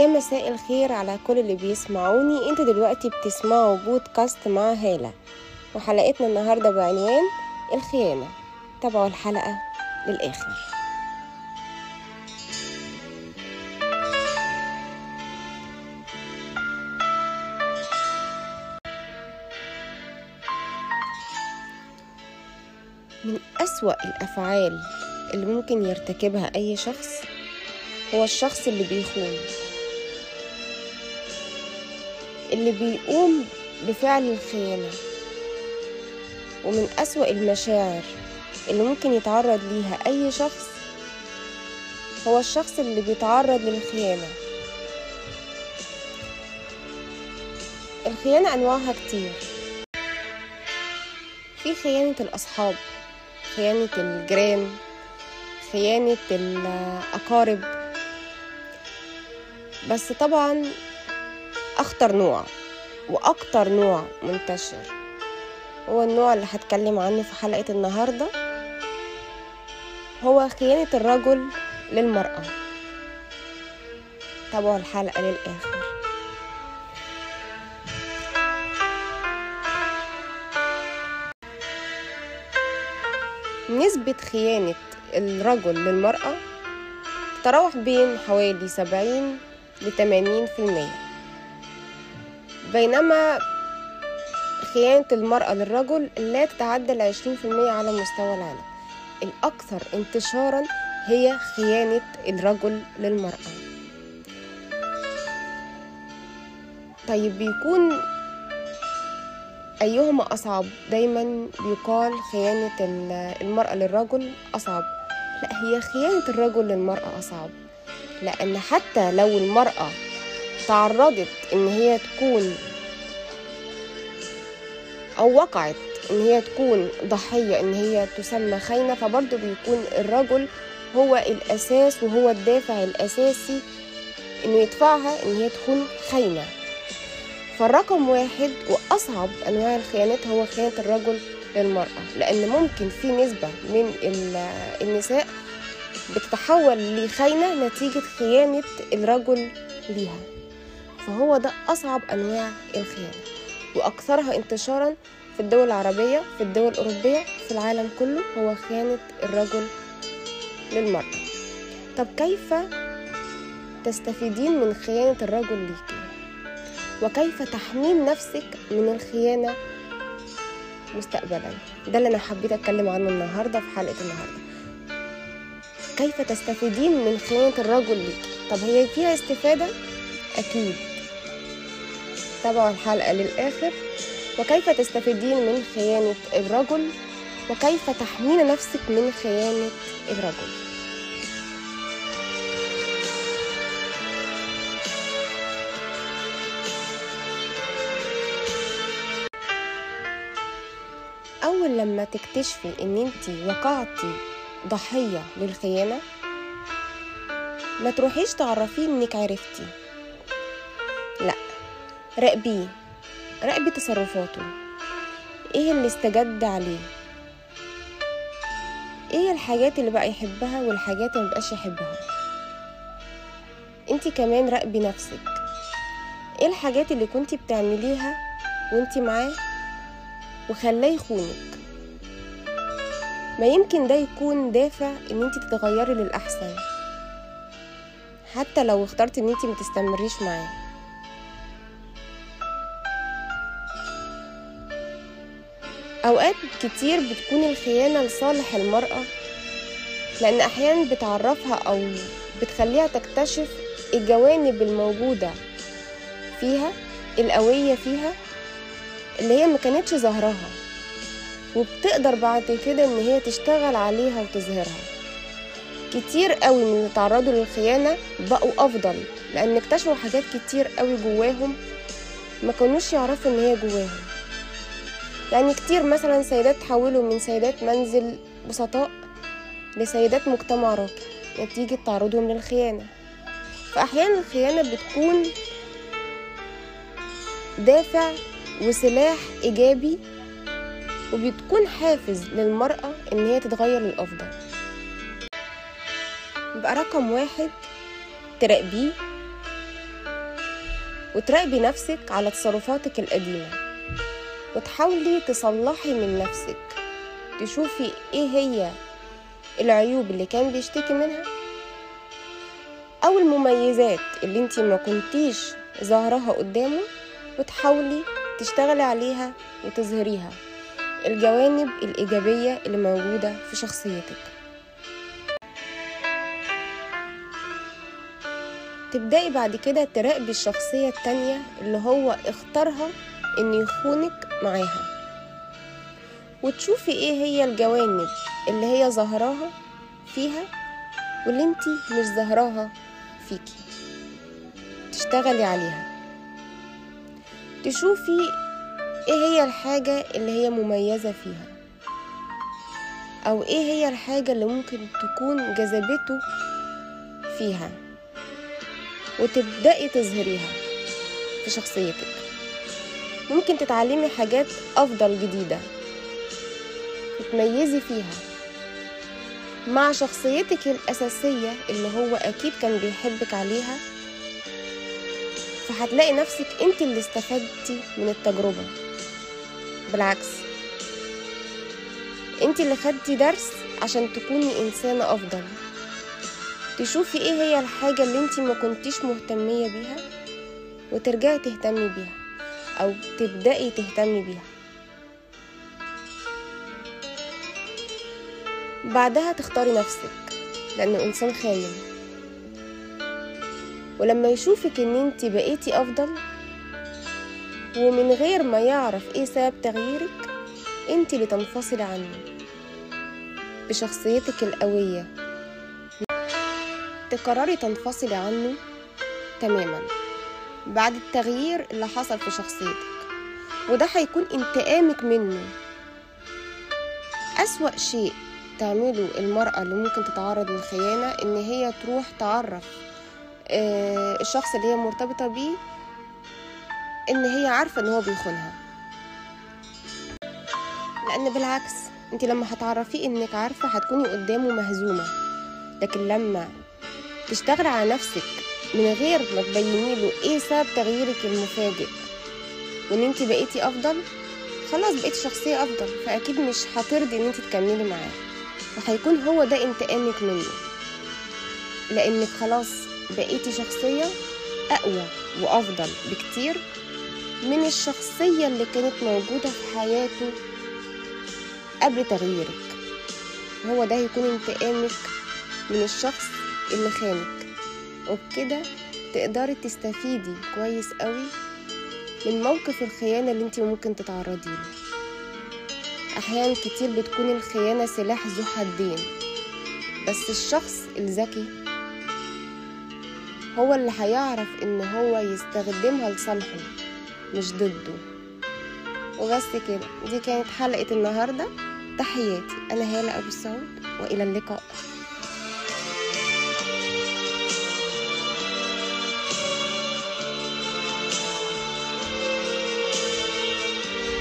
يا مساء الخير على كل اللي بيسمعوني. أنتوا دلوقتي بتسمعوا بودكاست مع هالة وحلقتنا النهاردة بعنوان الخيانة. تابعوا الحلقة للآخر. من أسوأ الأفعال اللي ممكن يرتكبها أي شخص هو الشخص اللي بيخون. اللي بيقوم بفعل الخيانة ومن أسوأ المشاعر اللي ممكن يتعرض ليها أي شخص هو الشخص اللي بيتعرض للخيانة. الخيانة أنواعها كتير. في خيانة الأصحاب خيانة الجيران خيانة الأقارب. بس طبعا أخطر نوع وأكتر نوع منتشر. هو النوع اللي هتكلم عنه في حلقة النهاردة. هو خيانة الرجل للمرأة. تابعوا الحلقة للآخر. نسبة خيانة الرجل للمرأة تتراوح بين حوالي سبعين لتمانين في المية. بينما خيانة المرأة للرجل لا تتعدى العشرين في المية على مستوى العالم. الأكثر انتشارا هي خيانة الرجل للمرأة. طيب بيكون أيهما أصعب؟ دايما بيقال خيانة المرأة للرجل أصعب. لا هي خيانة الرجل للمرأة أصعب. لأن حتى لو المرأة تعرضت إن هي تكون أو وقعت إن هي تكون ضحية إن هي تسمى خاينة فبرضه بيكون الرجل هو الأساس وهو الدافع الأساسي إنه يدفعها إن هي تكون خاينة فالرقم واحد وأصعب أنواع الخيانات هو خيانة الرجل للمرأة لأن ممكن في نسبة من النساء بتتحول لخاينة نتيجة خيانة الرجل ليها. فهو ده أصعب أنواع الخيانة وأكثرها انتشارا في الدول العربية في الدول الأوروبية في العالم كله هو خيانة الرجل للمرأة. طب كيف تستفيدين من خيانة الرجل ليكي وكيف تحمين نفسك من الخيانة مستقبلا؟ ده اللي أنا حبيت أتكلم عنه النهاردة في حلقة النهاردة. كيف تستفيدين من خيانة الرجل ليك؟ طب هي فيها استفادة؟ أكيد. تابعوا الحلقة للآخر. وكيف تستفيدين من خيانة الرجل؟ وكيف تحمين نفسك من خيانة الرجل؟ أول لما تكتشفي إن انتي وقعتي ضحية للخيانة ما تروحيش تعرفيه إنك عرفتي. لأ راقبيه راقبي تصرفاته. إيه اللي استجد عليه؟ إيه الحاجات اللي بقى يحبها والحاجات اللي مبقاش يحبها؟ انتي كمان راقبي نفسك. إيه الحاجات اللي كنتي بتعمليها وانتي معاه وخلاه يخونك؟ ما يمكن ده يكون دافع إن انتي تتغيري للأحسن. حتى لو اخترتي إن انتي متستمريش معاه. أوقات كتير بتكون الخيانة لصالح المرأة لأن أحيانا بتعرفها أو بتخليها تكتشف الجوانب الموجودة فيها القوية فيها اللي هي مكانتش ظاهرها وبتقدر بعد كده إن هي تشتغل عليها وتظهرها. كتير قوي من اللي تعرضوا للخيانة بقوا أفضل لأن اكتشفوا حاجات كتير قوي جواهم ما كانوش يعرفوا إن هي جواهم. يعني كتير مثلا سيدات تحولوا من سيدات منزل بسطاء لسيدات مجتمع راقي نتيجة تعرضهم للخيانة. فأحيانا الخيانة بتكون دافع وسلاح إيجابي وبتكون حافز للمرأة إن هي تتغير للأفضل. يبقى رقم واحد تراقبيه وتراقبي نفسك على تصرفاتك القديمة. وتحاولي تصلحي من نفسك تشوفي إيه هي العيوب اللي كان بيشتكي منها. أو المميزات اللي انتي ما كنتيش ظاهرها قدامه وتحاولي تشتغلي عليها وتظهريها. الجوانب الإيجابية اللي موجودة في شخصيتك. تبدأي بعد كده تراقبي الشخصية التانية اللي هو اختارها إن يخونك معاها. وتشوفي إيه هي الجوانب اللي هي ظاهراها فيها واللي انتي مش ظاهراها فيكي. تشتغلي عليها. تشوفي إيه هي الحاجة اللي هي مميزة فيها. أو إيه هي الحاجة اللي ممكن تكون جذبته فيها. وتبدأي تظهريها في شخصيتك. ممكن تتعلمي حاجات أفضل جديدة تتميزي فيها مع شخصيتك الأساسية اللي هو أكيد كان بيحبك عليها فهتلاقي نفسك أنت اللي استفدتي من التجربة. بالعكس أنت اللي خدتي درس عشان تكوني إنسانة أفضل. تشوفي إيه هي الحاجة اللي أنت ما كنتيش مهتمية بيها وترجعي تهتمي بيها. أو تبدأي تهتمي بيها. بعدها تختاري نفسك لأنه إنسان خاين ولما يشوفك إن انت بقيتي أفضل ومن غير ما يعرف إيه سبب تغييرك انت اللي تنفصلي عنه. بشخصيتك القوية. تقرري تنفصلي عنه تماما. بعد التغيير اللي حصل في شخصيتك وده هيكون انتقامك منه. أسوأ شيء تعمله المرأة اللي ممكن تتعرض للخيانة إن هي تروح تعرف آه، الشخص اللي هي مرتبطة بيه إن هي عارفة إن هو بيخونها. لأن بالعكس أنت لما هتعرفيه إنك عارفة هتكوني قدامه مهزومة. لكن لما تشتغلي على نفسك من غير ما تبيني له إيه سبب تغييرك المفاجئ؟ وإن انت بقيتي أفضل؟ خلاص بقيتي شخصية أفضل فأكيد مش هترضي إن انت تكملي معاه. وهيكون هو ده انتقامك منه. لأنك خلاص بقيتي شخصية أقوى وأفضل بكتير من الشخصية اللي كانت موجودة في حياته قبل تغييرك. هو ده هيكون انتقامك من الشخص اللي خانك. وبكده تقدري تستفيدي كويس قوي من موقف الخيانة اللي انت ممكن تتعرضي له. أحيانا كتير بتكون الخيانة سلاح ذو حدين بس الشخص الذكي هو اللي هيعرف إن هو يستخدمها لصالحه مش ضده. وبس كده دي كانت حلقة النهاردة. تحياتي أنا هالة أبو السعود وإلى اللقاء.